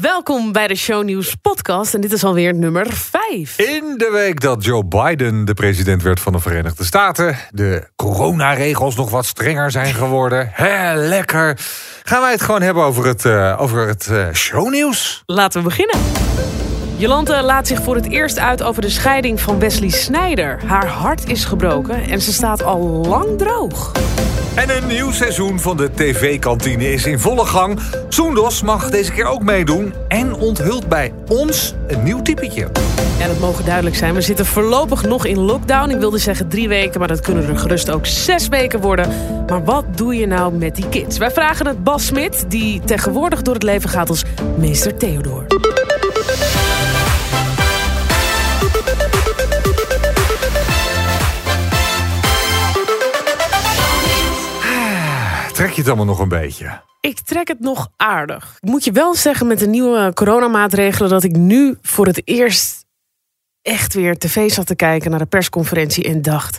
Welkom bij de Shownieuws podcast en dit is alweer nummer 5. In de week dat Joe Biden de president werd van de Verenigde Staten, de coronaregels nog wat strenger zijn geworden. Hè, lekker. Gaan wij het gewoon hebben over het, uh, over het uh, shownieuws? Laten we beginnen. Jolante laat zich voor het eerst uit over de scheiding van Wesley Snijder. Haar hart is gebroken en ze staat al lang droog. En een nieuw seizoen van de tv-kantine is in volle gang. Soendos mag deze keer ook meedoen en onthult bij ons een nieuw typetje. Ja, dat mogen duidelijk zijn. We zitten voorlopig nog in lockdown. Ik wilde zeggen drie weken, maar dat kunnen er gerust ook zes weken worden. Maar wat doe je nou met die kids? Wij vragen het Bas Smit, die tegenwoordig door het leven gaat als meester Theodor. Je het allemaal nog een beetje? Ik trek het nog aardig. Ik moet je wel zeggen met de nieuwe coronamaatregelen dat ik nu voor het eerst echt weer tv zat te kijken naar de persconferentie en dacht.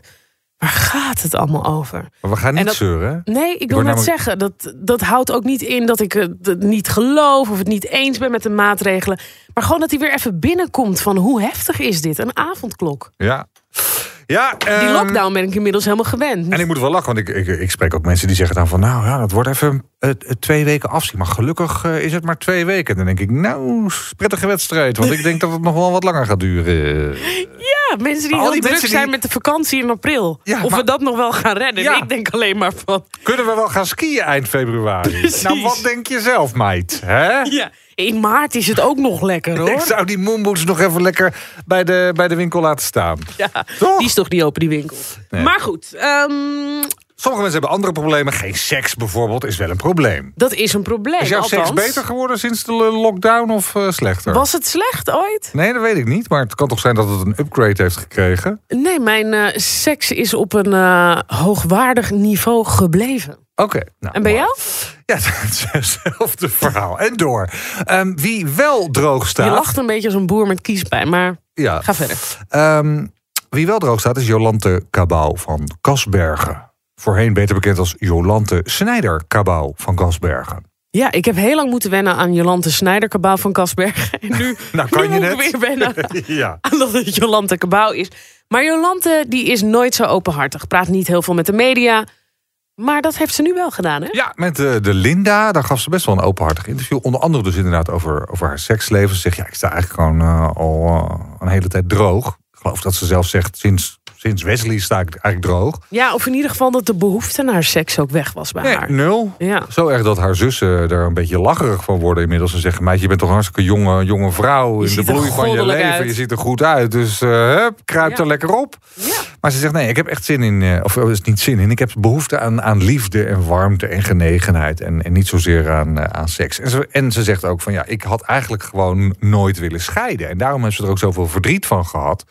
Waar gaat het allemaal over? Maar we gaan niet zeuren. Nee, ik wil net zeggen, dat, dat houdt ook niet in dat ik het niet geloof of het niet eens ben met de maatregelen. Maar gewoon dat hij weer even binnenkomt van hoe heftig is dit? Een avondklok. Ja. Ja, Die ehm, lockdown ben ik inmiddels helemaal gewend. En ik moet wel lachen, want ik, ik, ik spreek ook mensen die zeggen dan van... nou ja, dat wordt even uh, twee weken afzien. Maar gelukkig uh, is het maar twee weken. Dan denk ik, nou, prettige wedstrijd. Want ik denk dat het nog wel wat langer gaat duren. Ja, mensen die heel die druk zijn met de vakantie in april. Ja, of we dat nog wel gaan redden. Ja. Ik denk alleen maar van... Kunnen we wel gaan skiën eind februari? Precies. Nou, wat denk je zelf, meid? Hè? Ja. In maart is het ook nog lekker hoor. Ik zou die moonboots nog even lekker bij de, bij de winkel laten staan. Ja, die is toch niet open, die winkel. Maar goed. Um... Sommige mensen hebben andere problemen. Geen seks bijvoorbeeld is wel een probleem. Dat is een probleem. Is jouw althans. seks beter geworden sinds de lockdown of uh, slechter? Was het slecht ooit? Nee, dat weet ik niet. Maar het kan toch zijn dat het een upgrade heeft gekregen? Nee, mijn uh, seks is op een uh, hoogwaardig niveau gebleven. Oké. nou, en bij jou? Ja, hetzelfde verhaal. En door. Um, wie wel droog staat... Je lacht een beetje als een boer met kiespijn, maar ja. ga verder. Um, wie wel droog staat is Jolante Cabau van Kasbergen. Voorheen beter bekend als Jolante Snijder Cabau van Kasbergen. Ja, ik heb heel lang moeten wennen aan Jolante Snijder Cabau van Kasbergen. En nu, nou, kan nu je moet ik weer wennen ja. aan dat het Jolante Cabau is. Maar Jolante die is nooit zo openhartig. Praat niet heel veel met de media. Maar dat heeft ze nu wel gedaan, hè? Ja, met de, de Linda, daar gaf ze best wel een openhartig interview. Onder andere dus inderdaad over, over haar seksleven. Ze zegt, ja, ik sta eigenlijk gewoon uh, al uh, een hele tijd droog. Ik geloof dat ze zelf zegt, sinds, sinds Wesley sta ik eigenlijk droog. Ja, of in ieder geval dat de behoefte naar seks ook weg was bij nee, haar. nul. Ja. Zo erg dat haar zussen er een beetje lacherig van worden inmiddels. Ze zeggen, meid, je bent toch een hartstikke jonge, jonge vrouw. Je in de bloei van je leven. Uit. Je ziet er goed uit. Dus uh, hup, kruip Ja. er lekker op. Ja. Maar ze zegt, nee, ik heb echt zin in... uh, of is niet zin in. Ik heb behoefte aan, aan liefde en warmte en genegenheid. En, en niet zozeer aan, aan seks. En ze, en ze zegt ook van, ja, ik had eigenlijk gewoon nooit willen scheiden. En daarom heeft ze er ook zoveel verdriet van gehad.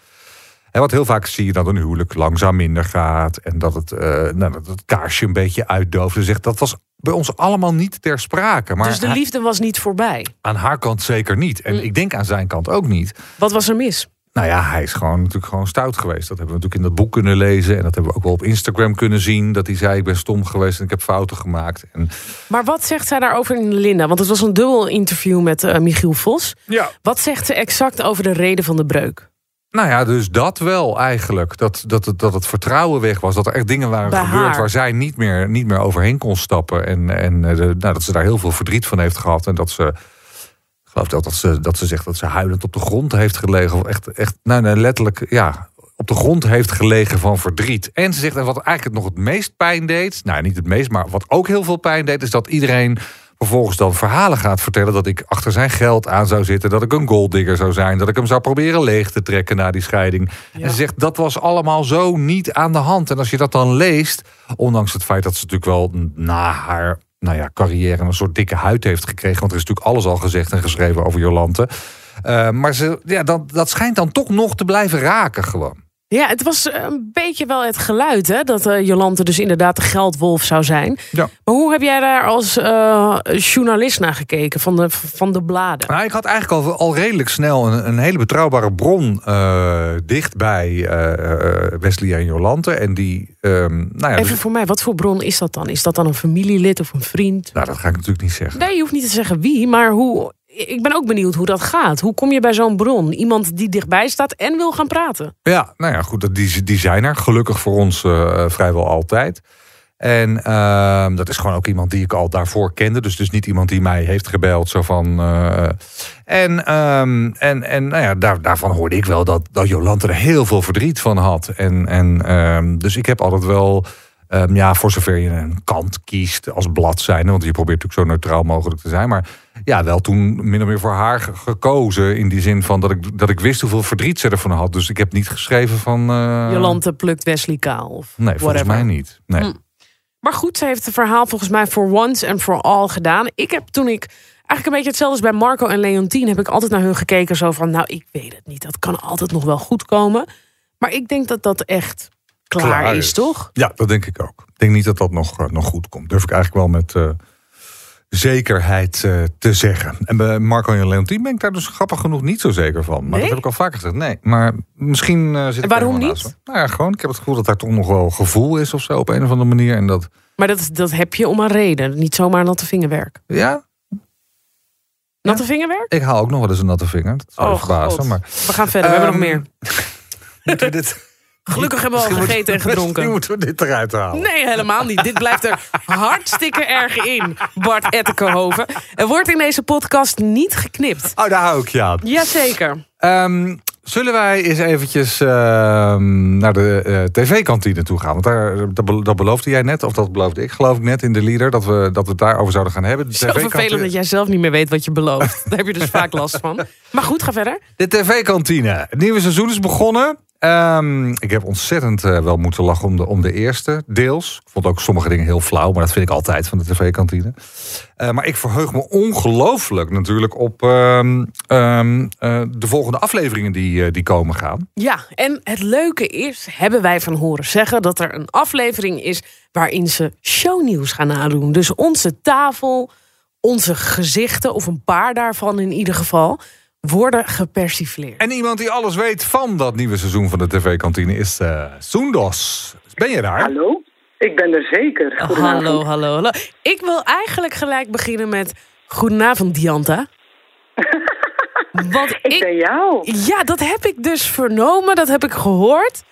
En wat heel vaak zie je dat een huwelijk langzaam minder gaat. En dat het, uh, nou, dat het kaarsje een beetje uitdooft. Ze zegt, dat was bij ons allemaal niet ter sprake. Maar dus de liefde was niet voorbij. Aan haar kant zeker niet. En Mm. ik denk aan zijn kant ook niet. Wat was er mis? Nou ja, hij is gewoon natuurlijk gewoon stout geweest. Dat hebben we natuurlijk in dat boek kunnen lezen. En dat hebben we ook wel op Instagram kunnen zien. Dat hij zei, ik ben stom geweest en ik heb fouten gemaakt. En... Maar wat zegt zij daarover in Linda? Want het was een dubbel interview met uh, Michiel Vos. Ja. Wat zegt ze exact over de reden van de breuk? Nou ja, dus dat wel eigenlijk. Dat, dat, het, dat het vertrouwen weg was. Dat er echt dingen waren Bij gebeurd haar. waar zij niet meer, niet meer overheen kon stappen. En, en eh, de, nou, dat ze daar heel veel verdriet van heeft gehad. En dat ze. Ik geloof dat, dat, ze, dat ze zegt dat ze huilend op de grond heeft gelegen. Of echt, echt nou, nee, letterlijk, ja, op de grond heeft gelegen van verdriet. En ze zegt, en wat eigenlijk nog het meest pijn deed. Nou, niet het meest, maar wat ook heel veel pijn deed, is dat iedereen vervolgens dan verhalen gaat vertellen dat ik achter zijn geld aan zou zitten, dat ik een golddigger zou zijn, dat ik hem zou proberen leeg te trekken na die scheiding. Ja. En ze zegt dat was allemaal zo niet aan de hand. En als je dat dan leest, ondanks het feit dat ze natuurlijk wel na haar nou ja, carrière een soort dikke huid heeft gekregen, want er is natuurlijk alles al gezegd en geschreven over Jolante. Uh, maar ze, ja, dat, dat schijnt dan toch nog te blijven raken gewoon. Ja, het was een beetje wel het geluid, hè? Dat uh, Jolante dus inderdaad de geldwolf zou zijn. Ja. Maar hoe heb jij daar als uh, journalist naar gekeken van de, van de bladen? Nou, ik had eigenlijk al, al redelijk snel een, een hele betrouwbare bron uh, dicht bij Wesley en Jolante. En die, um, nou ja, Even dus, voor mij, wat voor bron is dat dan? Is dat dan een familielid of een vriend? Nou, dat ga ik natuurlijk niet zeggen. Nee, je hoeft niet te zeggen wie, maar hoe ik ben ook benieuwd hoe dat gaat. Hoe kom je bij zo'n bron? Iemand die dichtbij staat en wil gaan praten. Ja, nou ja, goed, die, die zijn er gelukkig voor ons uh, vrijwel altijd. En uh, dat is gewoon ook iemand die ik al daarvoor kende. Dus, dus niet iemand die mij heeft gebeld. Zo van, uh, en um, en, en nou ja, daar, daarvan hoorde ik wel dat, dat Jolante er heel veel verdriet van had. En, en um, dus ik heb altijd wel ja, voor zover je een kant kiest als bladzijde. Want je probeert natuurlijk zo neutraal mogelijk te zijn. Maar ja, wel toen min of meer voor haar gekozen. In die zin van dat ik, dat ik wist hoeveel verdriet ze ervan had. Dus ik heb niet geschreven van... Uh... Jolante plukt Wesley Kaal. Of nee, whatever. volgens mij niet. Nee. Hm. Maar goed, ze heeft het verhaal volgens mij voor once and for all gedaan. Ik heb toen ik... Eigenlijk een beetje hetzelfde als bij Marco en Leontien... heb ik altijd naar hun gekeken zo van... nou, ik weet het niet, dat kan altijd nog wel goed komen. Maar ik denk dat dat echt klaar, is, toch? Ja, dat denk ik ook. Ik denk niet dat dat nog, uh, nog goed komt. Durf ik eigenlijk wel met uh, zekerheid uh, te zeggen. En bij Marco en Leontien ben ik daar dus grappig genoeg niet zo zeker van. Maar nee? dat heb ik al vaker gezegd. Nee, maar misschien zit En waarom niet? Nou ja, gewoon, ik heb het gevoel dat daar toch nog wel gevoel is of zo op een of andere manier. En dat... Maar dat, dat heb je om een reden. Niet zomaar natte vingerwerk. Ja, Natte ja. vingerwerk? Ik haal ook nog wel eens een natte vinger. Dat zou oh, verbazen. Maar... We gaan verder, um, we hebben nog meer. Moeten we dit... Gelukkig hebben we al gegeten en gedronken. Misschien moeten we dit eruit halen. Nee, helemaal niet. dit blijft er hartstikke erg in, Bart Ettenkehoven. Er wordt in deze podcast niet geknipt. Oh, daar hou ik je aan. Jazeker. Um, zullen wij eens eventjes uh, naar de uh, tv-kantine toe gaan? Want daar, dat, dat, beloofde jij net, of dat beloofde ik geloof ik net in de leader... dat we, dat we het daarover zouden gaan hebben. De Zo vervelend dat jij zelf niet meer weet wat je belooft. Daar heb je dus vaak last van. Maar goed, ga verder. De tv-kantine. Het nieuwe seizoen is begonnen. Um, ik heb ontzettend uh, wel moeten lachen om de, om de eerste, deels. Ik vond ook sommige dingen heel flauw, maar dat vind ik altijd van de tv-kantine. Uh, maar ik verheug me ongelooflijk natuurlijk op um, um, uh, de volgende afleveringen die, die komen gaan. Ja, en het leuke is, hebben wij van horen zeggen... dat er een aflevering is waarin ze shownieuws gaan nadoen. Dus onze tafel, onze gezichten, of een paar daarvan in ieder geval worden gepersifleerd. En iemand die alles weet van dat nieuwe seizoen van de tv-kantine is uh, Soendos. Ben je daar? Hallo, ik ben er zeker. Hallo, hallo, hallo. Ik wil eigenlijk gelijk beginnen met goedenavond, Dianta. Want ik, ik ben jou. Ja, dat heb ik dus vernomen, dat heb ik gehoord.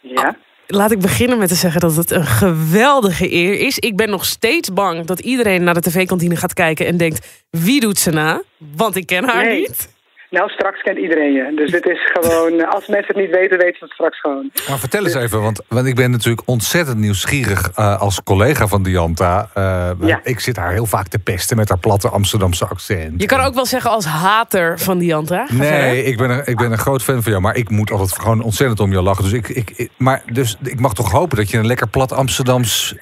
Ja. Laat ik beginnen met te zeggen dat het een geweldige eer is. Ik ben nog steeds bang dat iedereen naar de tv-kantine gaat kijken en denkt: wie doet ze na? Want ik ken haar nee. niet. Nou, straks kent iedereen je. Dus dit is gewoon, als mensen het niet weten, weten ze het straks gewoon. Maar vertel eens even, want, want ik ben natuurlijk ontzettend nieuwsgierig uh, als collega van Dianta. Uh, ja. Ik zit haar heel vaak te pesten met haar platte Amsterdamse accent. Je kan ook wel zeggen als hater van Dianta. Nee, ik ben, een, ik ben een groot fan van jou, maar ik moet altijd gewoon ontzettend om jou lachen. Dus ik, ik, ik, maar, dus ik mag toch hopen dat je een lekker plat Amsterdams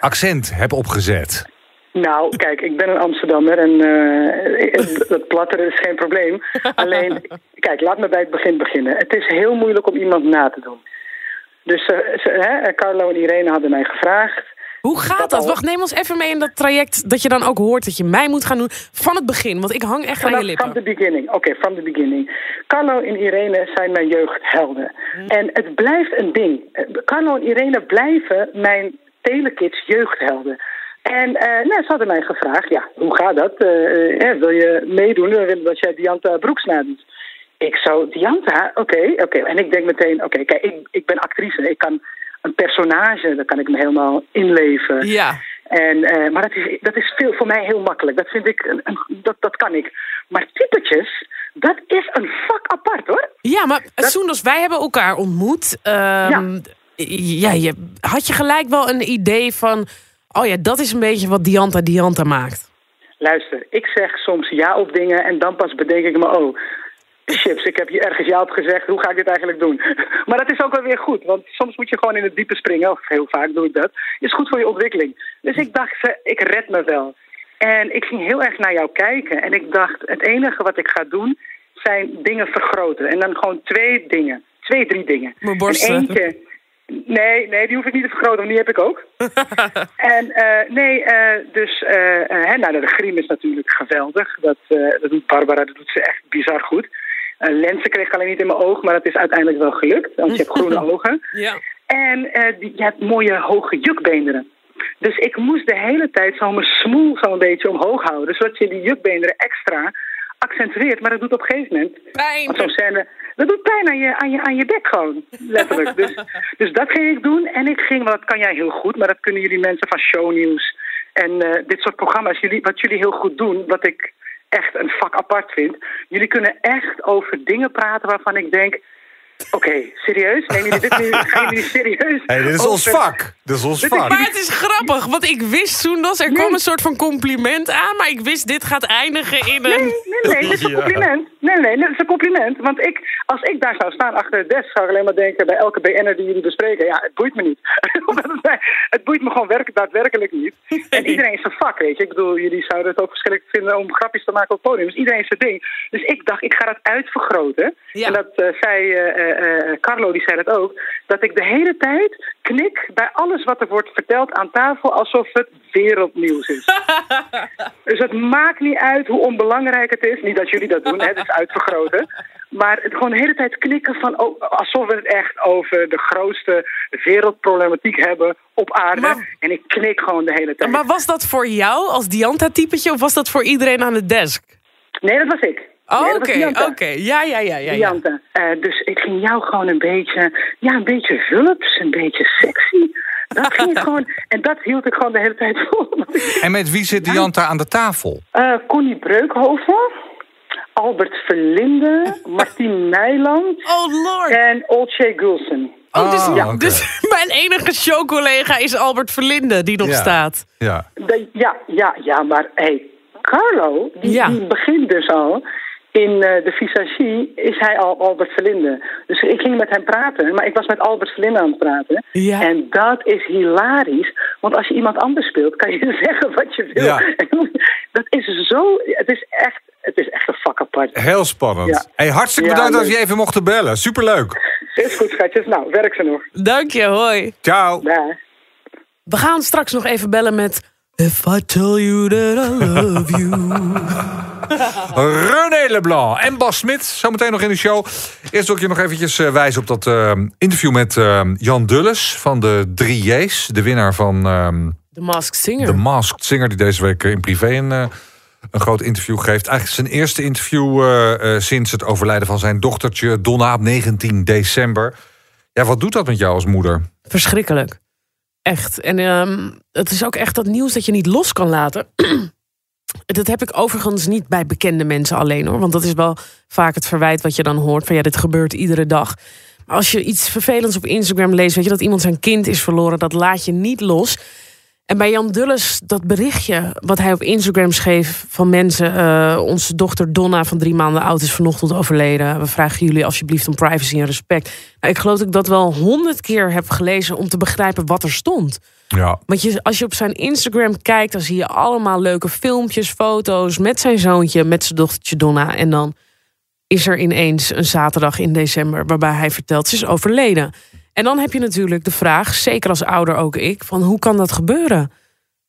accent hebt opgezet. Nou, kijk, ik ben een Amsterdammer en uh, dat platteren is geen probleem. Alleen, kijk, laat me bij het begin beginnen. Het is heel moeilijk om iemand na te doen. Dus ze, hè, Carlo en Irene hadden mij gevraagd. Hoe gaat dat? Wacht, neem ons even mee in dat traject dat je dan ook hoort dat je mij moet gaan doen van het begin. Want ik hang echt aan je lippen. From the beginning. Oké, okay, from the beginning. Carlo en Irene zijn mijn jeugdhelden. Hmm. En het blijft een ding. Carlo en Irene blijven mijn telekids jeugdhelden. En uh, nou, ze hadden mij gevraagd, ja, hoe gaat dat? Uh, uh, wil je meedoen? We willen dat jij Dianta Broeks nadoet. Ik zo, Dianta? Oké, okay, oké. Okay. En ik denk meteen, oké, okay, kijk, ik, ik ben actrice. Ik kan een personage, daar kan ik me helemaal inleven. Ja. En, maar dat is, dat is veel, voor mij heel makkelijk. Dat vind ik, een, een, dat, dat kan ik. Maar typetjes, dat is een vak apart, hoor. Ja, maar dat... Soendos, wij hebben elkaar ontmoet. Um, ja. ja je, had je gelijk wel een idee van Oh ja, dat is een beetje wat Dianta Dianta maakt. Luister, ik zeg soms ja op dingen en dan pas bedenk ik me... oh, chips, ik heb je ergens ja op gezegd, hoe ga ik dit eigenlijk doen? Maar dat is ook wel weer goed, want soms moet je gewoon in het diepe springen... of heel vaak doe ik dat, is goed voor je ontwikkeling. Dus ik dacht, ik red me wel. En ik ging heel erg naar jou kijken en ik dacht... het enige wat ik ga doen zijn dingen vergroten. En dan gewoon twee dingen, twee, drie dingen. Mijn borsten. En eentje... Nee, nee, die hoef ik niet te vergroten, want die heb ik ook. en uh, nee, uh, dus uh, hè, nou, de griem is natuurlijk geweldig. Dat, dat doet Barbara, dat doet ze echt bizar goed. lenzen kreeg ik alleen niet in mijn oog, maar dat is uiteindelijk wel gelukt. Want je hebt groene ogen. Ja. En die, je hebt mooie hoge jukbeenderen. Dus ik moest de hele tijd zo mijn smoel zo een beetje omhoog houden. Zodat je die jukbeenderen extra accentueert, maar dat doet op een gegeven moment... Pijn. Zo'n scène, dat doet pijn aan je, aan je, aan je bek gewoon, letterlijk. dus, dus dat ging ik doen. En ik ging, want dat kan jij heel goed, maar dat kunnen jullie mensen van shownieuws... en eh, dit soort programma's, jullie, wat jullie heel goed doen, wat ik echt een vak apart vind... jullie kunnen echt over dingen praten waarvan ik denk... Oké, serieus? Neem jullie dit nu, gaan jullie serieus? Hey, dit is over- ons vak. Dit is ons Dit vak. Maar het is grappig, want ik wist toen dat er Nee. kwam een soort van compliment aan, maar ik wist dit gaat eindigen in een. Nee, nee, nee, dit is een compliment. Nee, nee, dit is een compliment. Want ik, als ik daar zou staan achter het desk, zou ik alleen maar denken bij elke BN'er die jullie bespreken, ja, het boeit me niet. Omdat het mij- het boeit me gewoon werk, daadwerkelijk niet. En iedereen is zijn vak, weet je. Ik bedoel, jullie zouden het ook verschrikkelijk vinden om grapjes te maken op het podium. Dus iedereen is zijn ding. Dus ik dacht, ik ga dat uitvergroten. Ja. En dat eh, zei eh, eh, Carlo, die zei dat ook. Dat ik de hele tijd knik bij alles wat er wordt verteld aan tafel alsof het wereldnieuws is. Dus het maakt niet uit hoe onbelangrijk het is. Niet dat jullie dat doen, hè, het is uitvergroten. Maar het gewoon de hele tijd knikken van oh, alsof we het echt over de grootste wereldproblematiek hebben op aarde. Maar- en ik knik gewoon de hele tijd. Maar was dat voor jou als Dianta-typetje of was dat voor iedereen aan de desk? Nee, dat was ik. Oh, Oké, Dianta. oké. Ja, ja, ja, ja. ja. Dianta. Eh, dus ik ging jou gewoon een beetje, ja, een beetje vulps, een beetje sexy. Dat ging ik gewoon, en dat hield ik gewoon de hele tijd vol. En met wie zit Dianta aan de tafel? Eh, Connie Breukhoven, Albert Verlinde, Martien Nijland Oh lord. en Olcay Gulsen. Oh, dus, ja, oké. dus mijn enige showcollega is Albert Verlinde, die nog Ja. staat. Ja. De- ja, ja, ja, maar hey, Carlo, die, Ja. die begint dus al. In eh, de visagie is hij al Albert Verlinde. Dus ik ging met hem praten, maar ik was met Albert Verlinde aan het praten. Ja. En dat is hilarisch. Want als je iemand anders speelt, kan je zeggen wat je wil. Ja. Dat is zo... Het is echt, het is echt een vak apart. Heel spannend. Ja. Hey, hartstikke Ja, bedankt dat je even mocht bellen. Superleuk. Is goed, schatjes. Nou, werk ze nog. Dank je, hoi. Ciao. We gaan straks nog even bellen met... If I tell you that I love you. René Leblanc en Bas Smit. Zometeen nog in de show. Eerst wil ik je nog eventjes eh, wijzen op dat eh, interview met eh, Jan Dulles van de 3J's. De winnaar van ehm, The Masked Singer. The Masked Singer. Die deze week eh, in privé een, eh, een groot interview geeft. Eigenlijk zijn eerste interview sinds het overlijden van zijn dochtertje Donna op 19 december. Ja, wat doet dat met jou als moeder? Verschrikkelijk. Echt. En ehm, het is ook echt dat nieuws dat je niet los kan laten. dat heb ik overigens niet bij bekende mensen alleen hoor. Want dat is wel vaak het verwijt wat je dan hoort. Van ja, dit gebeurt iedere dag. Maar als je iets vervelends op Instagram leest, weet je dat iemand zijn kind is verloren, dat laat je niet los. En bij Jan Dulles, dat berichtje wat hij op Instagram schreef van mensen. eh, onze dochter Donna van drie maanden oud is vanochtend overleden. We vragen jullie alsjeblieft om privacy en respect. Nou, ik geloof dat ik dat wel honderd keer heb gelezen om te begrijpen wat er stond. Ja, Want je, als je op zijn Instagram kijkt, dan zie je allemaal leuke filmpjes, foto's met zijn zoontje, met zijn dochtertje Donna. En dan is er ineens een zaterdag in december waarbij hij vertelt ze is overleden. En dan heb je natuurlijk de vraag, zeker als ouder ook ik, van hoe kan dat gebeuren?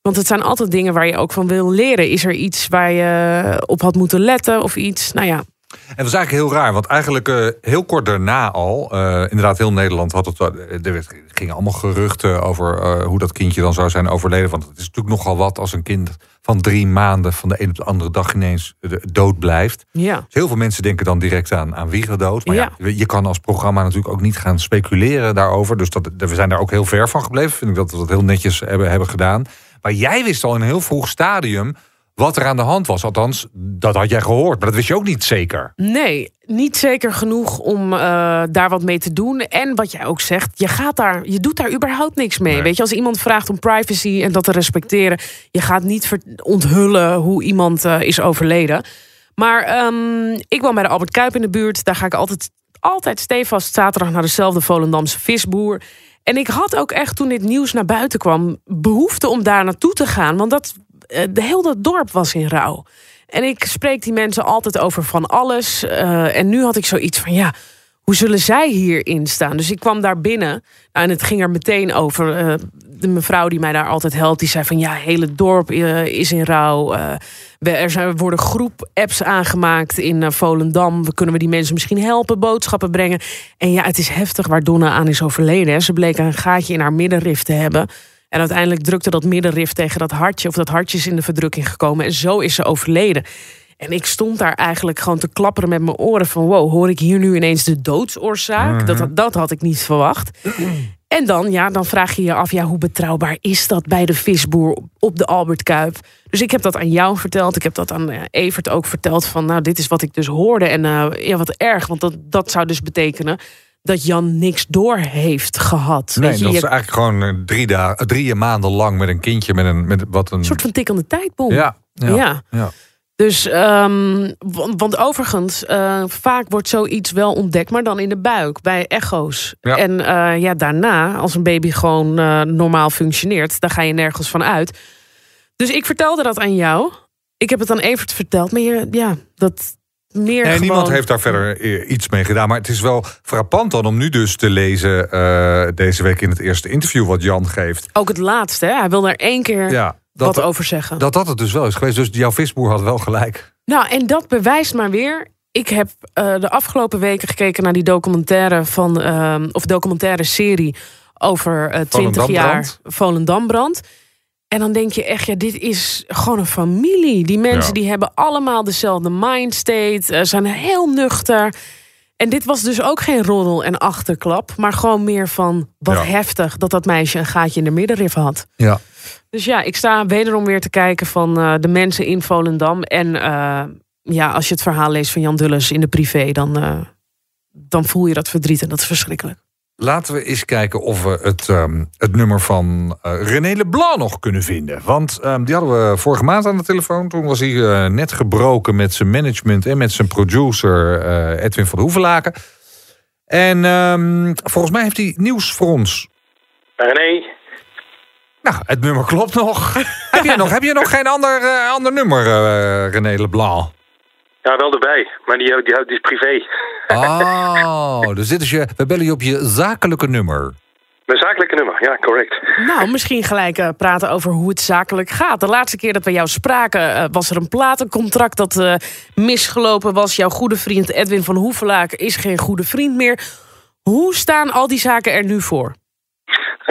Want het zijn altijd dingen waar je ook van wil leren. Is er iets waar je op had moeten letten of iets? Nou ja, En dat is eigenlijk heel raar, want eigenlijk eh, heel kort daarna al, eh, inderdaad heel Nederland had het, eh, er gingen allemaal geruchten over hoe dat kindje dan zou zijn overleden. Want het is natuurlijk nogal wat als een kind van drie maanden van de een op de andere dag ineens dood blijft. ja. Dus heel veel mensen denken dan direct aan, aan wierendood. Maar ja. Ja. je kan als programma natuurlijk ook niet gaan speculeren daarover. Dus dat, we zijn daar ook heel ver van gebleven. Vind ik dat we dat heel netjes hebben, hebben gedaan. Maar jij wist al in een heel vroeg stadium wat er aan de hand was. Althans, dat had jij gehoord. Maar dat wist je ook niet zeker. Nee, niet zeker genoeg om eh, daar wat mee te doen. En wat jij ook zegt, je, gaat daar, je doet daar überhaupt niks mee. Nee. Weet je, als iemand vraagt om privacy en dat te respecteren, je gaat niet onthullen hoe iemand eh, is overleden. Maar ehm, ik woon bij de Albert Kuip in de buurt. Daar ga ik altijd, altijd stevast zaterdag naar dezelfde Volendamse visboer. En ik had ook echt toen dit nieuws naar buiten kwam, behoefte om daar naartoe te gaan. Want dat, de hele dat dorp was in rouw. En ik spreek die mensen altijd over van alles. Eh, en nu had ik zoiets van, ja, hoe zullen zij hierin staan? Dus ik kwam daar binnen nou, en het ging er meteen over. eh, de mevrouw die mij daar altijd helpt, die zei van, ja, hele dorp eh, is in rouw. Eh, er, zijn, worden groep-apps aangemaakt in eh, Volendam. We kunnen we die mensen misschien helpen, boodschappen brengen. En ja, het is heftig waar Donna aan is overleden. Ze bleek een gaatje in haar middenrif te hebben. En uiteindelijk drukte dat middenrif tegen dat hartje, of dat hartje is in de verdrukking gekomen. En zo is ze overleden. En ik stond daar eigenlijk gewoon te klapperen met mijn oren van... wow, hoor ik hier nu ineens de doodsoorzaak? dat, dat had ik niet verwacht. En dan, ja, dan vraag je je af, ja, hoe betrouwbaar is dat bij de visboer op de Albert Kuip? Dus ik heb dat aan jou verteld. Ik heb dat aan eh, Evert ook verteld van, nou, dit is wat ik dus hoorde. En uh, ja, wat erg, want dat, dat zou dus betekenen dat Jan niks door heeft gehad. Nee, Weet je, dat is eigenlijk gewoon eh, drie, dagen, drie maanden lang met een kindje met een met wat een. een soort van tikkende tijdbom. ja, ja, Ja. ja. Dus, ehm, want, want overigens, eh, vaak wordt zoiets wel ontdekt, maar dan in de buik, bij echo's. Ja. En eh, ja, daarna, als een baby gewoon normaal functioneert, daar ga je nergens van uit. Dus ik vertelde dat aan jou. Ik heb het aan Evert verteld, maar je, ja, dat meer En gewoon... niemand heeft daar verder eh, iets mee gedaan. Maar het is wel frappant dan om nu dus te lezen eh, deze week in het eerste interview wat Jan geeft. Ook het laatste, hè? hij wil er één keer Ja, wat dat, over zeggen. dat dat het dus wel is geweest. Dus jouw visboer had wel gelijk. Nou, en dat bewijst maar weer. Ik heb eh, de afgelopen weken gekeken naar die documentaire van, ehm, of documentaire serie over eh 20 jaar Volendambrand. En dan denk je echt, ja, dit is gewoon een familie. Die mensen Ja. die hebben allemaal dezelfde mindstate, eh, zijn heel nuchter. En dit was dus ook geen roddel en achterklap, maar gewoon meer van wat Ja. heftig dat dat meisje een gaatje in de middenrif had. Ja. Dus ja, ik sta wederom weer te kijken van eh, de mensen in Volendam. En eh, ja, als je het verhaal leest van Jan Dulles in de privé, dan, dan voel je dat verdriet en dat is verschrikkelijk. Laten we eens kijken of we het, ehm, het nummer van eh, René Leblanc nog kunnen vinden. Want ehm, die hadden we vorige maand aan de telefoon. Toen was hij eh, net gebroken met zijn management en met zijn producer eh, Edwin van de Hoevelaken. En ehm, volgens mij heeft hij nieuws voor ons. René, Nou, het nummer klopt nog. heb, je nog heb je nog geen ander, ander nummer, René Leblanc? Ja, wel erbij, maar die, die, die is privé. Oh, dus dit is je, we bellen je op je zakelijke nummer. Mijn zakelijke nummer, ja, correct. Nou, misschien gelijk eh, praten over hoe het zakelijk gaat. De laatste keer dat we jou spraken eh, was er een platencontract dat eh, misgelopen was. Jouw goede vriend Edwin van Hoevelaak is geen goede vriend meer. Hoe staan al die zaken er nu voor?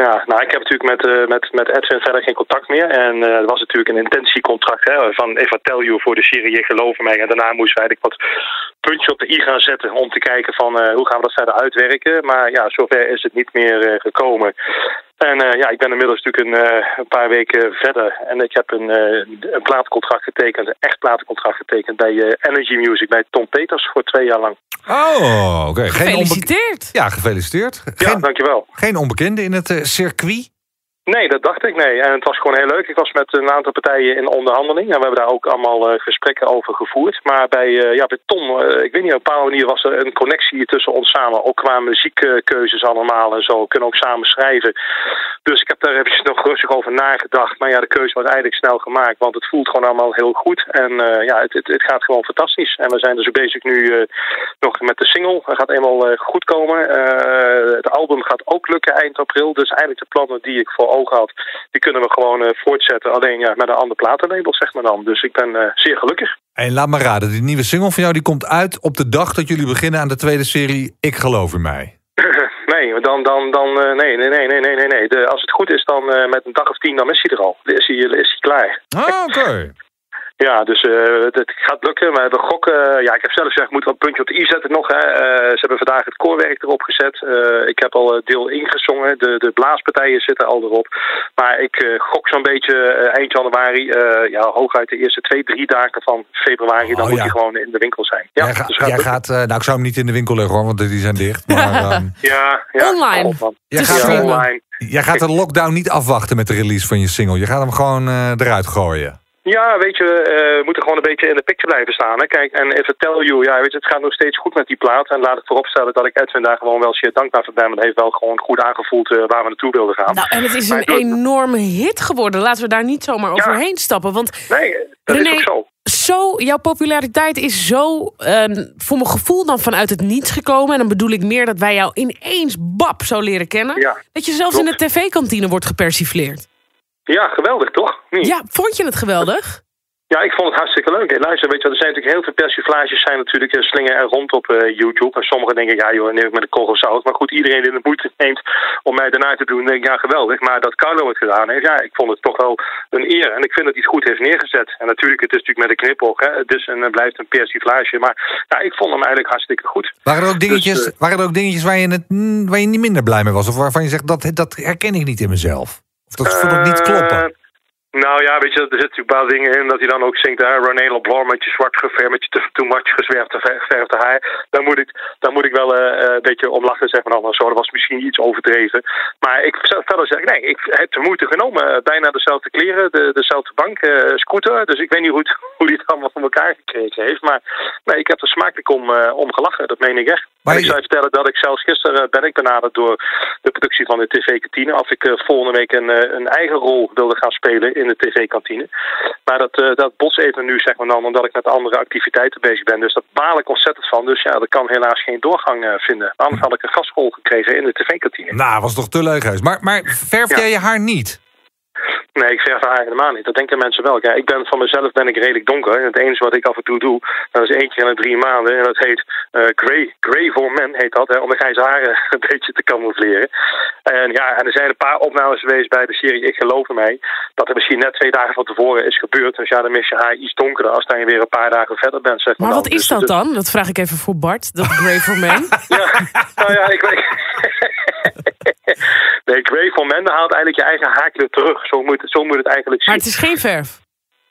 Ja, nou, ik heb natuurlijk met, eh, met, met Edwin verder geen contact meer. En er was natuurlijk een intentiecontract hè, van Eva Tell You voor de serie Geloof Mij. En daarna moesten we eigenlijk wat puntjes op de i gaan zetten om te kijken van eh, hoe gaan we dat verder uitwerken. Maar ja, zover is het niet meer gekomen. En eh, ja, ik ben inmiddels natuurlijk een, eh, een paar weken verder. En ik heb een, eh, een platencontract getekend, een echt platencontract getekend bij eh, Energy Music, bij Tom Peters voor twee jaar lang. Oh, oké. Gefeliciteerd. Ja, gefeliciteerd. Ja, Geen, dankjewel. geen onbekende in het eh, circuit. Nee, dat dacht ik, nee. En het was gewoon heel leuk. Ik was met een aantal partijen in onderhandeling. En we hebben daar ook allemaal eh, gesprekken over gevoerd. Maar bij, eh, ja, bij Tom, eh, ik weet niet, op een bepaalde manier was er een connectie tussen ons samen. Ook qua muziekkeuzes allemaal en zo. We kunnen ook samen schrijven. Dus ik heb daar eventjes nog rustig over nagedacht. Maar ja, de keuze was eigenlijk snel gemaakt. Want het voelt gewoon allemaal heel goed. En ja, het, het, gaat gewoon fantastisch. En we zijn dus bezig nu nog met de single. Dat gaat eenmaal goed komen. Het album gaat ook lukken eind april. Dus eigenlijk de plannen die ik voor ogen had, die kunnen we gewoon eh, voortzetten. Alleen ja, met een ander platenlabel, zeg maar dan. Dus ik ben eh, zeer gelukkig. En laat me raden, die nieuwe single van jou die komt uit op de dag dat jullie beginnen aan de tweede serie Ik geloof in mij. nee, dan, dan, dan, eh, nee, nee, nee, nee, nee, nee. De, als het goed is, dan met een dag of tien, dan is hij er al. Dan is hij, is hij klaar. Ah, oké. Ja, dus eh, het gaat lukken. Maar we gokken. Ja, ik heb zelf gezegd, moet wel een puntje op de i zetten nog. Hè. Eh, ze hebben vandaag het koorwerk erop gezet. Eh, ik heb al eh, deel ingezongen. De, de blaaspartijen zitten al erop. Maar ik eh, gok zo'n beetje eh, eind januari. eh, ja, hooguit de eerste twee, drie dagen van februari. Dan Oh, moet hij gewoon in de winkel zijn. Ja, jij ga- dus gaat jij gaat, eh, nou ik zou hem niet in de winkel leggen hoor, want die zijn dicht. Maar ehm, Ja, ja. Online. Oh, man. Jij gaat online. jij gaat de lockdown niet afwachten met de release van je single. Je gaat hem gewoon eh, eruit gooien. Ja, weet je, eh, we moeten gewoon een beetje in de picture blijven staan. Hè. Kijk, en even tell you, ja, weet je, het gaat nog steeds goed met die plaat. En laat ik vooropstellen dat ik Edwin daar gewoon wel zeer dankbaar voor ben. Want heeft wel gewoon goed aangevoeld eh, waar we naartoe wilden gaan. Nou, en het is Maar een enorme hit geworden. Laten we daar niet zomaar overheen stappen. Want Nee, dat René, is ook zo. zo, jouw populariteit is zo eh, voor mijn gevoel dan vanuit het niets gekomen. En dan bedoel ik meer dat wij jou ineens bab zo leren kennen. Ja, dat je zelfs in de tv-kantine wordt gepersifleerd. Ja, geweldig toch? Niet? Ja, vond je het geweldig? Ja, ik vond het hartstikke leuk. Hey, luister, weet je, er zijn natuurlijk heel veel persiflages zijn natuurlijk uh, slingen er rond op uh, YouTube. En sommigen denken, ja joh, neem ik met een korrel zout. Maar goed, iedereen die de moeite neemt om mij daarna te doen, denk ik, ja geweldig. Maar dat Carlo het gedaan heeft, ja, ik vond het toch wel een eer. En ik vind dat hij het goed heeft neergezet. En natuurlijk, het is natuurlijk met een knipoog, hè. Het is en het blijft een persiflage. Maar ja, ik vond hem eigenlijk hartstikke goed. Waren er ook dingetjes, dus, uh, waren er ook dingetjes waar, je het, waar je niet minder blij mee was? Of waarvan je zegt, dat, dat herken ik niet in mezelf? Of dat ik niet kloppen? Nou ja, weet je, er zitten natuurlijk bepaalde dingen in dat hij dan ook zingt, hè, René Leblanc met je zwart geverfd, met je te, too much gezwerfde geverfde haar. Dan moet ik, dan moet ik wel uh, een beetje om lachen zeggen van, oh, zo, dat was misschien iets overdreven. Maar ik verder zeg, nee, ik heb de moeite genomen. Bijna dezelfde kleren, de, dezelfde bank, uh, scooter. Dus ik weet niet goed hoe hij het allemaal voor elkaar gekregen heeft. Maar nee, ik heb er smakelijk om, uh, om gelachen, dat meen ik echt. Maar ik zou je vertellen dat ik zelfs gisteren ben ik benaderd door de productie van de TV-kantine. Of ik volgende week een, een eigen rol wilde gaan spelen in de tv-kantine. Maar dat, uh, dat bots even nu, zeg maar dan, omdat ik met andere activiteiten bezig ben. Dus dat baal ik ontzettend van. Dus ja, dat kan helaas geen doorgang uh, vinden. Anders had ik een gastrol gekregen in de tv-kantine. Nou, was toch te leuk geweest. Maar, maar verf jij je haar niet? Nee, ik verf haar helemaal niet. Dat denken mensen wel. Kijk, ik ben van mezelf ben ik redelijk donker. En het enige wat ik af en toe doe, dat is één keer in de drie maanden. En dat heet uh, Grey. Grey for Men heet dat, hè, om de grijze haren een beetje te camoufleren. En ja, en er zijn een paar opnames geweest bij de serie Ik geloof in mij. Dat er misschien net twee dagen van tevoren is gebeurd. Dus ja, dan mis je haar iets donkerder als dan je weer een paar dagen verder bent. Zeg maar, maar wat is dat dan? Dat vraag ik even voor Bart. Dat Grey for Men. ja, nou ja, ik weet... nee, Grey for Men haalt eigenlijk je eigen haarkleur terug. Zo moet, zo moet het eigenlijk zien. Maar het is geen verf?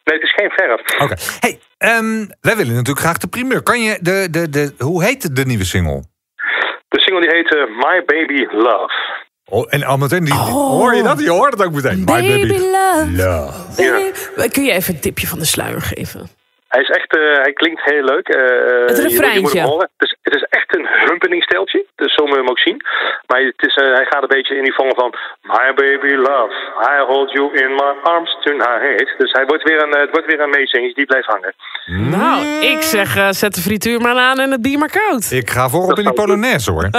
Nee, het is geen verf. Oké. Okay. Hey, um, wij willen natuurlijk graag de primeur. Kan je de, de, de, hoe heet de nieuwe single? De single die heet uh, My Baby Love. Oh, en al meteen, die, oh. hoor je dat? Je hoort het ook meteen. Baby My Baby Love. love. Ja. Kun je even een tipje van de sluier geven? Hij is echt, uh, hij klinkt heel leuk. Uh, het refreintje. Het is, het is echt een humpeningssteltje, dus zo moet je hem ook zien. Maar het is, uh, hij gaat een beetje in die vorm van My baby love, I hold you in my arms tonight. Dus hij wordt weer een, het wordt weer een meezingetje die blijft hangen. Nou, ik zeg zet de frituur maar aan en het bier maar koud. Ik ga voorop in die Polonaise hoor.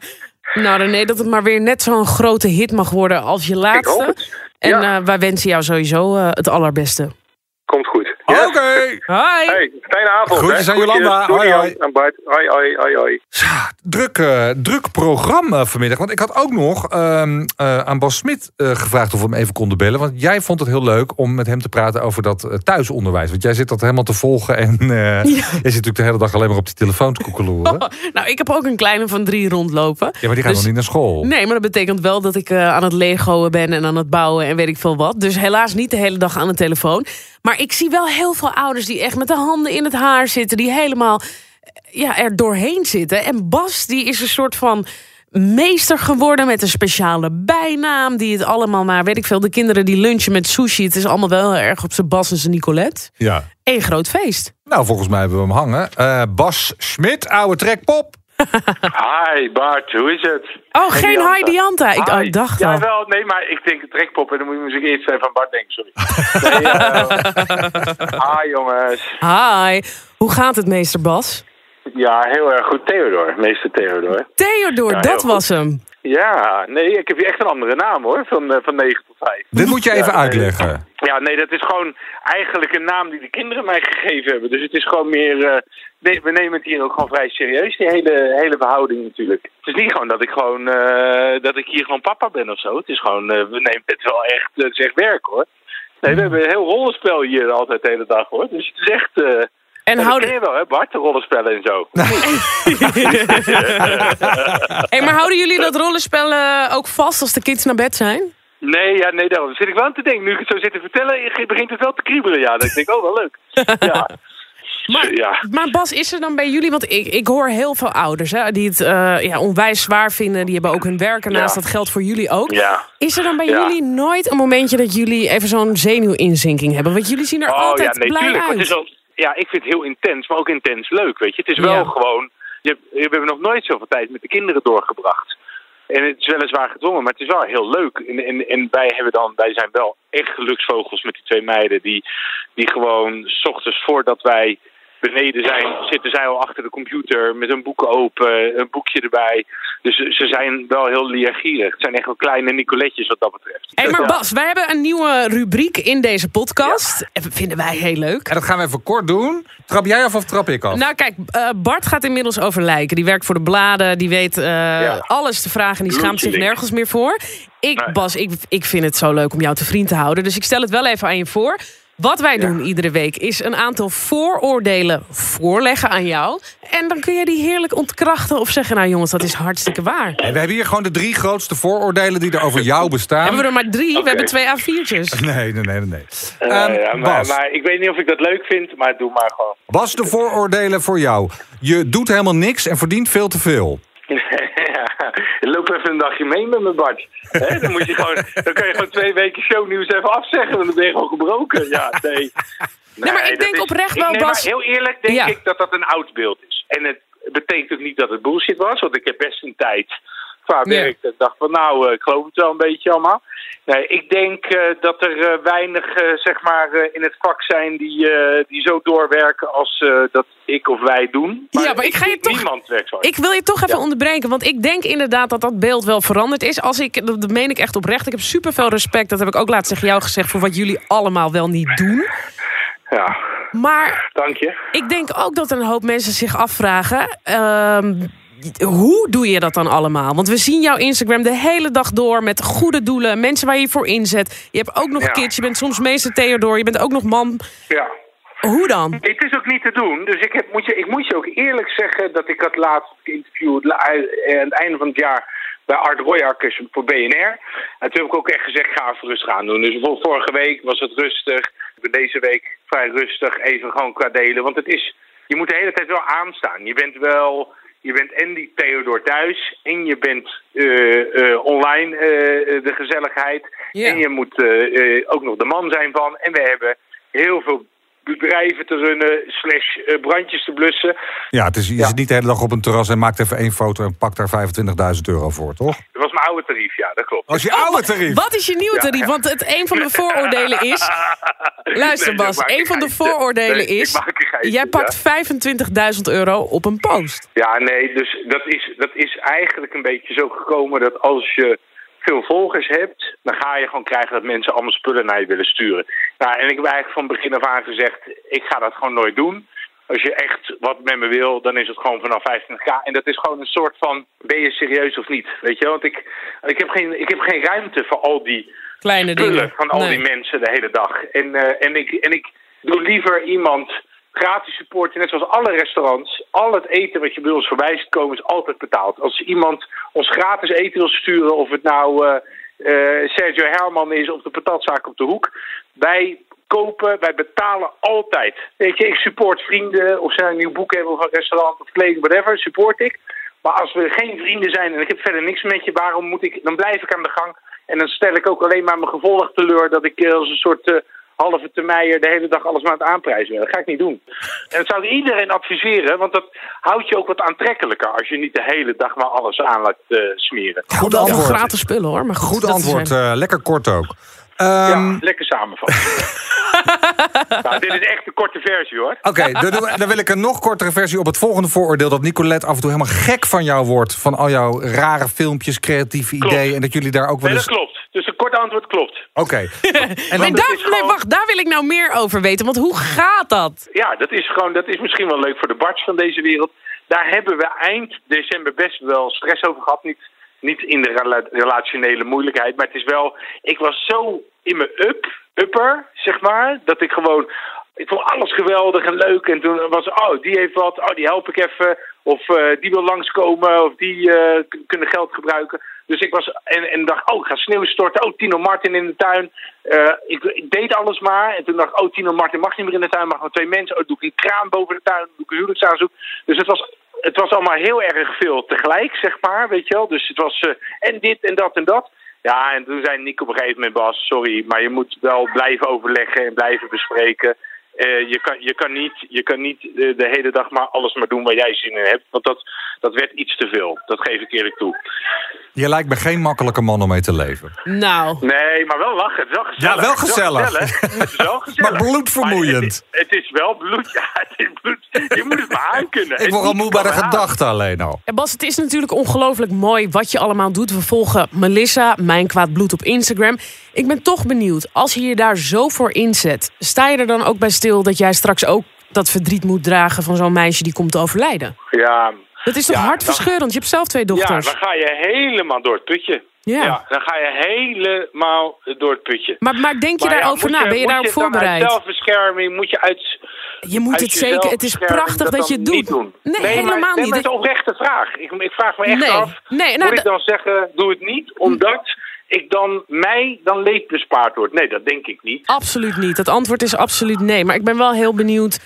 nou René, dat het maar weer net zo'n grote hit mag worden als je laatste. En ja. wij wensen jou sowieso het allerbeste. Goed. Oké. Okay. Hoi. Hey, fijne avond. Groetjes aan Jolanda. Hoi, hoi. En Bart. Hoi, hoi, hoi, hoi. Druk, uh, druk programma vanmiddag. Want ik had ook nog um, uh, aan Bas Smit uh, gevraagd of we hem even konden bellen. Want jij vond het heel leuk om met hem te praten over dat thuisonderwijs. Want jij zit dat helemaal te volgen. En ja. je zit natuurlijk de hele dag alleen maar op die telefoon te koekeloeren. Oh, nou, ik heb ook een kleine van drie rondlopen. Ja, maar die gaat dus, nog niet naar school. Nee, maar dat betekent wel dat ik aan het legoen ben en aan het bouwen en weet ik veel wat. Dus helaas niet de hele dag aan de telefoon. Maar ik zie wel heel veel ouders die echt met de handen in het haar zitten. Die helemaal ja, er doorheen zitten. En Bas die is een soort van meester geworden met een speciale bijnaam. Die het allemaal maar, weet ik veel, de kinderen die lunchen met sushi. Het is allemaal wel heel erg op zijn Bas en zijn Nicolette. Ja. Eén groot feest. Nou, volgens mij hebben we hem hangen. Uh, Bas Smit, oude trekpop. Hi Bart, hoe is het? Oh, geen Hi Dianta. Ik, oh, dacht al. Ja, wel, nee, maar ik denk trekpop en dan moet je misschien eerst even van Bart denken, sorry. Nee, uh, hi jongens. Hi. Hoe gaat het, meester Bas? Ja, heel erg goed. Theodor, meester Theodor. Theodor, ja, dat was hem. Ja, nee, ik heb hier echt een andere naam hoor, van, uh, van 9 tot 5. Dit moet je even uitleggen. Ja, nee, dat is gewoon eigenlijk een naam die de kinderen mij gegeven hebben. Dus het is gewoon meer... Uh, nee, we nemen het hier ook gewoon vrij serieus, die hele, hele verhouding natuurlijk. Het is niet gewoon dat ik gewoon uh, dat ik hier gewoon papa ben of zo. Het is gewoon, we nemen het wel echt, het is echt werk hoor. Nee, we hebben een heel rollenspel hier altijd de hele dag hoor. Dus het is echt... En houden... je wel, hè, Bart, rollenspellen en zo. hey, maar houden jullie dat rollenspel ook vast als de kids naar bed zijn? Nee, ja, nee, daar zit ik wel aan te denken. Nu ik het zo zit te vertellen, begint het wel te kriebelen. Ja, dat denk ik, oh, wel leuk. Ja. Maar, ja. maar Bas, is er dan bij jullie, want ik, ik hoor heel veel ouders hè, die het uh, ja, onwijs zwaar vinden. Die hebben ook hun werken naast, dat geldt voor jullie ook. Ja. Is er dan bij jullie nooit een momentje dat jullie even zo'n zenuwinzinking hebben? Want jullie zien er oh, altijd ja, nee, blij tuurlijk, uit. Het is al, ja, ik vind het heel intens, maar ook intens leuk, weet je. Het is wel gewoon, je, we hebben nog nooit zoveel tijd met de kinderen doorgebracht. En het is weliswaar gedwongen, maar het is wel heel leuk. En, en, en wij, hebben dan, wij zijn wel echt geluksvogels met die twee meiden. Die, die gewoon, s ochtends voordat wij beneden zijn, zitten zij al achter de computer met een boek open, een boekje erbij. Dus ze zijn wel heel leergierig. Het zijn echt wel kleine Nicoletjes wat dat betreft. Hé, maar. Bas, wij hebben een nieuwe rubriek in deze podcast. En dat vinden wij heel leuk. En dat gaan we even kort doen. Trap jij af of trap ik af? Nou kijk, eh, Bart gaat inmiddels over lijken. Die werkt voor de bladen, die weet eh, alles te vragen... en die schaamt zich nergens meer voor. Ik, Nee. Bas, ik, ik vind het zo leuk om jou te vriend te houden. Dus ik stel het wel even aan je voor. Wat wij doen iedere week is een aantal vooroordelen voorleggen aan jou. En dan kun je die heerlijk ontkrachten of zeggen... nou jongens, dat is hartstikke waar. En we hebben hier gewoon de drie grootste vooroordelen die er over jou bestaan. Hebben we er maar drie, we hebben twee A4'tjes. Nee, nee, nee, nee. nee. Eh, Ehm, ja, maar, Bas, maar ik weet niet of ik dat leuk vind, maar doe maar gewoon. Bas, de vooroordelen voor jou. Je doet helemaal niks en verdient veel te veel. loop even een dagje mee met mijn Bart. Dan, moet je gewoon, dan kan je gewoon twee weken shownieuws even afzeggen, want dan ben je gewoon gebroken. Ja, nee. Nee, maar ik denk oprecht wel, nee, Bas- heel eerlijk denk Ja. ik dat dat een oud beeld is. En het betekent ook niet dat het bullshit was, want ik heb best een tijd qua Ja. werk dacht van nou, eh, ik geloof het wel een beetje allemaal. Nee, ik denk eh, dat er eh, weinig zeg maar in het vak zijn die, die zo doorwerken als dat ik of wij doen. Ja, maar ik ga je toch- Niemand werkt zo. Ik wil je toch even Ja. onderbreken, want ik denk inderdaad dat dat beeld wel veranderd is. Als ik, dat dat meen ik echt oprecht. Ik heb superveel respect, dat heb ik ook laatst tegen jou gezegd, voor wat jullie allemaal wel niet doen. Ja, Maar dank je. ik denk ook dat een hoop mensen zich afvragen. ehm, hoe doe je dat dan allemaal? Want we zien jouw Instagram de hele dag door met goede doelen, mensen waar je je voor inzet. Je hebt ook nog Ja. kids, je bent soms meester Theodor, je bent ook nog man. Ja. Hoe dan? Het is ook niet te doen. Dus ik, heb, moet je, ik moet je ook eerlijk zeggen dat ik had laatst geïnterviewd la- eh, aan het einde van het jaar bij Art Royakkers voor BNR. En toen heb ik ook echt gezegd, ga even rustig aan doen. Dus voor- vorige week was het rustig. Deze week vrij rustig, even gewoon qua delen. Want het is, je moet de hele tijd wel aanstaan. Je bent wel, je bent en die Theodor thuis en je bent eh, eh, online eh, de gezelligheid. En je moet ook nog de man zijn van. En we hebben heel veel bedrijven te runnen, slash eh, brandjes te blussen. Ja, het is, je Ja. zit niet de hele dag op een terras en maakt even één foto en pakt daar 25.000 euro voor, toch? Dat was mijn oude tarief, ja, dat klopt. Als je oude tarief. Wat is je nieuwe tarief? Want het, een van de vooroordelen is... Luister Nee, Bas, een van de vooroordelen Nee, is... Jij pakt 25.000 euro op een post. Ja, nee, dus dat is, dat is eigenlijk een beetje zo gekomen dat als je veel volgers hebt, dan ga je gewoon krijgen dat mensen allemaal spullen naar je willen sturen. Nou, en ik heb eigenlijk van begin af aan gezegd, ik ga dat gewoon nooit doen. Als je echt wat met me wil, dan is het gewoon vanaf 25k. En dat is gewoon een soort van, ben je serieus of niet? Weet je, want ik, ik, heb, geen, ik heb geen ruimte voor al die Kleine spullen dingen. van al Nee. die mensen de hele dag. En, eh, en, ik, en ik doe liever iemand gratis supporten, net zoals alle restaurants. Al het eten wat je bij ons voorbij ziet komen is altijd betaald. Als iemand ons gratis eten wil sturen, of het nou eh, eh, Sergio Herman is of de patatzaak op de hoek. Wij kopen, wij betalen altijd. Je, ik support vrienden, of ze een nieuw boek hebben of een restaurant of kleding, whatever, support ik. Maar als we geen vrienden zijn en ik heb verder niks met je, waarom moet ik, dan blijf ik aan de gang. En dan stel ik ook alleen maar mijn gevolg teleur dat ik eh, als een soort halve termijner de hele dag alles maar aan het aanprijzen. Dat ga ik niet doen. En dat zou ik iedereen adviseren, want dat houdt je ook wat aantrekkelijker als je niet de hele dag maar alles aan laat eh, smeren. Goed Wel antwoord. gratis spullen hoor. Maar goed, antwoord. zijn- eh, lekker kort ook. Ja, Ehm, lekker samenvatten. nou, dit is echt de korte versie hoor. Oké, dan, dan wil ik een nog kortere versie op het volgende vooroordeel... dat Nicolette af en toe helemaal gek van jou wordt... van al jouw rare filmpjes, creatieve Klopt. ideeën... en dat jullie daar ook wel Nee, dat eens... klopt. Kort antwoord klopt. Oké. En Nee, daar, nee, wacht, daar wil ik nou meer over weten. Want hoe gaat dat? Ja, dat is gewoon, dat is misschien wel leuk voor de Barts van deze wereld. Daar hebben we eind december best wel stress over gehad. Niet, niet in de rela- relationele moeilijkheid, maar het is wel. Ik was zo in mijn up, upper, zeg maar, dat ik gewoon. Ik vond alles geweldig en leuk. En toen was oh, die heeft wat, oh, die help ik even. Of eh, die wil langskomen, of die eh, kunnen geld gebruiken. Dus ik was en, en dacht, oh, ik ga sneeuw storten. Oh, Tino Martin in de tuin. Eh, ik, deed alles maar. En toen dacht ik, oh, Tino Martin mag niet meer in de tuin, mag maar twee mensen. Oh, doe ik een kraan boven de tuin, doe ik een huwelijksaanzoek. Dus het was, het was allemaal heel erg veel tegelijk, zeg maar, weet je wel. Dus het was eh, en dit en dat en dat. Ja, en toen zei Nick op een gegeven moment, Bas, sorry, maar je moet wel blijven overleggen en blijven bespreken. Eh, je, kan, je kan niet, je kan niet eh, de hele dag maar alles maar doen waar jij zin in hebt. Want dat, dat werd iets te veel. Dat geef ik eerlijk toe. Je lijkt me geen makkelijke man om mee te leven. Nou, Nee, maar wel lachen. Het is wel gezellig. Ja, wel Het is gezellig. Het is wel gezellig. Maar bloedvermoeiend. Maar Het, het is wel bloed. Ja, het is bloed. Je moet het maar aan kunnen. Ik word al moe bij de gedachte alleen al. En Bas, het is natuurlijk ongelooflijk mooi wat je allemaal doet. We volgen Melissa, Mijn Kwaad Bloed op Instagram. Ik ben toch benieuwd, als je je daar zo voor inzet... sta je er dan ook bij stil dat jij straks ook dat verdriet moet dragen... van zo'n meisje die komt te overlijden? Ja, Dat is toch Ja, hartverscheurend? Je hebt zelf twee ja, dochters. dan ga je helemaal door het putje. Ja. dan ga je helemaal door het putje. Maar, maar denk je Maar ja, daarover na? Ben je daarop dan uit voorbereid? zelfbescherming moet je uit. Je moet het zeker. Het is prachtig dat, je het doet. niet doen. Nee, maar- helemaal nee, niet. Maar het is een oprechte vraag. Ik, ik vraag me echt Nee, af. nee, nou, moet ik da- dan zeggen, doe het niet, omdat ik dan mij dan leed bespaard wordt? Nee, dat denk ik niet. Absoluut niet. Het antwoord is absoluut nee. Maar ik ben wel heel benieuwd.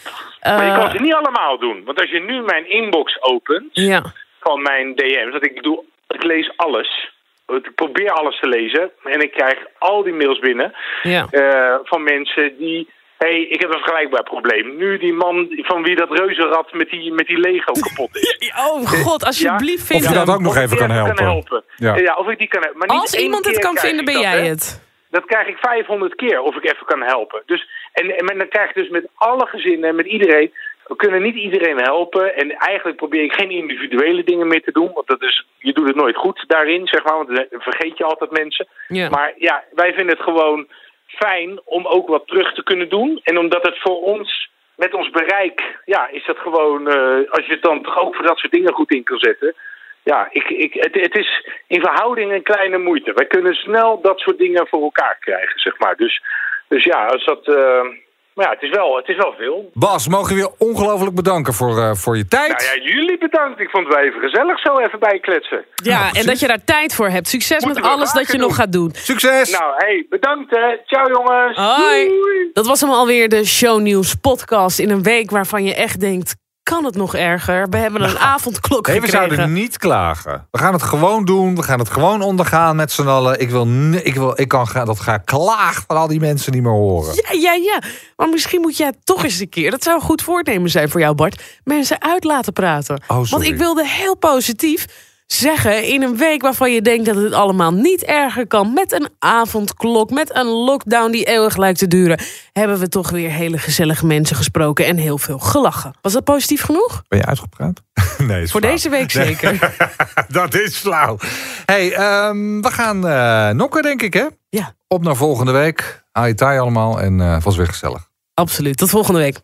Maar je eh, kan ze niet allemaal doen. Want als je nu mijn inbox opent ja. van mijn DM's, dat ik bedoel, ik lees alles. Ik probeer alles te lezen. En ik krijg al die mails binnen. Ja. eh, van mensen die. Hé, hey, ik heb een vergelijkbaar probleem. Nu die man van wie dat reuzenrad met die, met die Lego kapot is. Oh god, alsjeblieft Of vind je dat ook nog even die kan helpen. Ja. Ja. of ik die kan helpen. Maar niet Als iemand het kan vinden, ben jij het. Dat krijg ik 500 keer of ik even kan helpen. Dus, en, en dan krijg ik dus met alle gezinnen en met iedereen. We kunnen niet iedereen helpen. En eigenlijk probeer ik geen individuele dingen meer te doen. Want dat is, je doet het nooit goed daarin, zeg maar. Want dan vergeet je altijd mensen. Ja. Maar ja, wij vinden het gewoon fijn om ook wat terug te kunnen doen. En omdat het voor ons, met ons bereik, ja, is dat gewoon... eh, als je het dan toch ook voor dat soort dingen goed in kan zetten... Ja, ik, ik, het, het is in verhouding een kleine moeite. Wij kunnen snel dat soort dingen voor elkaar krijgen, zeg maar. Dus, dus ja, als dat... eh, maar ja, het is, wel, het is wel veel. Bas, mogen we je ongelooflijk bedanken voor, eh, voor je tijd. Nou ja, jullie bedankt. Ik vond het wel even gezellig zo even bijkletsen. Ja, en dat je daar tijd voor hebt. Succes met alles dat je nog gaat doen. Succes! Nou, hey, bedankt hè. Ciao jongens. Hoi. Doei. Dat was hem alweer, de Shownieuws podcast. In een week waarvan je echt denkt, kan het nog erger? We hebben een avondklok Nee, we gekregen. zouden niet klagen. We gaan het gewoon doen. We gaan het gewoon ondergaan met z'n allen. Ik wil, ik wil, ik kan gaan, dat ga klaag van al die mensen niet meer horen. Ja, ja, ja. Maar misschien moet jij toch eens een keer, dat zou een goed voornemen zijn voor jou Bart, mensen uit laten praten. Oh. Want ik wilde heel positief zeggen, in een week waarvan je denkt dat het allemaal niet erger kan, met een avondklok, met een lockdown die eeuwig lijkt te duren, hebben we toch weer hele gezellige mensen gesproken en heel veel gelachen. Was dat positief genoeg? Ben je uitgepraat? nee, is Voor flauw. deze week zeker. dat is flauw. hey, ehm, we gaan eh, nokken, denk ik, hè? Ja, Op naar volgende week. Aitai allemaal en eh was weer gezellig. absoluut. Tot volgende week.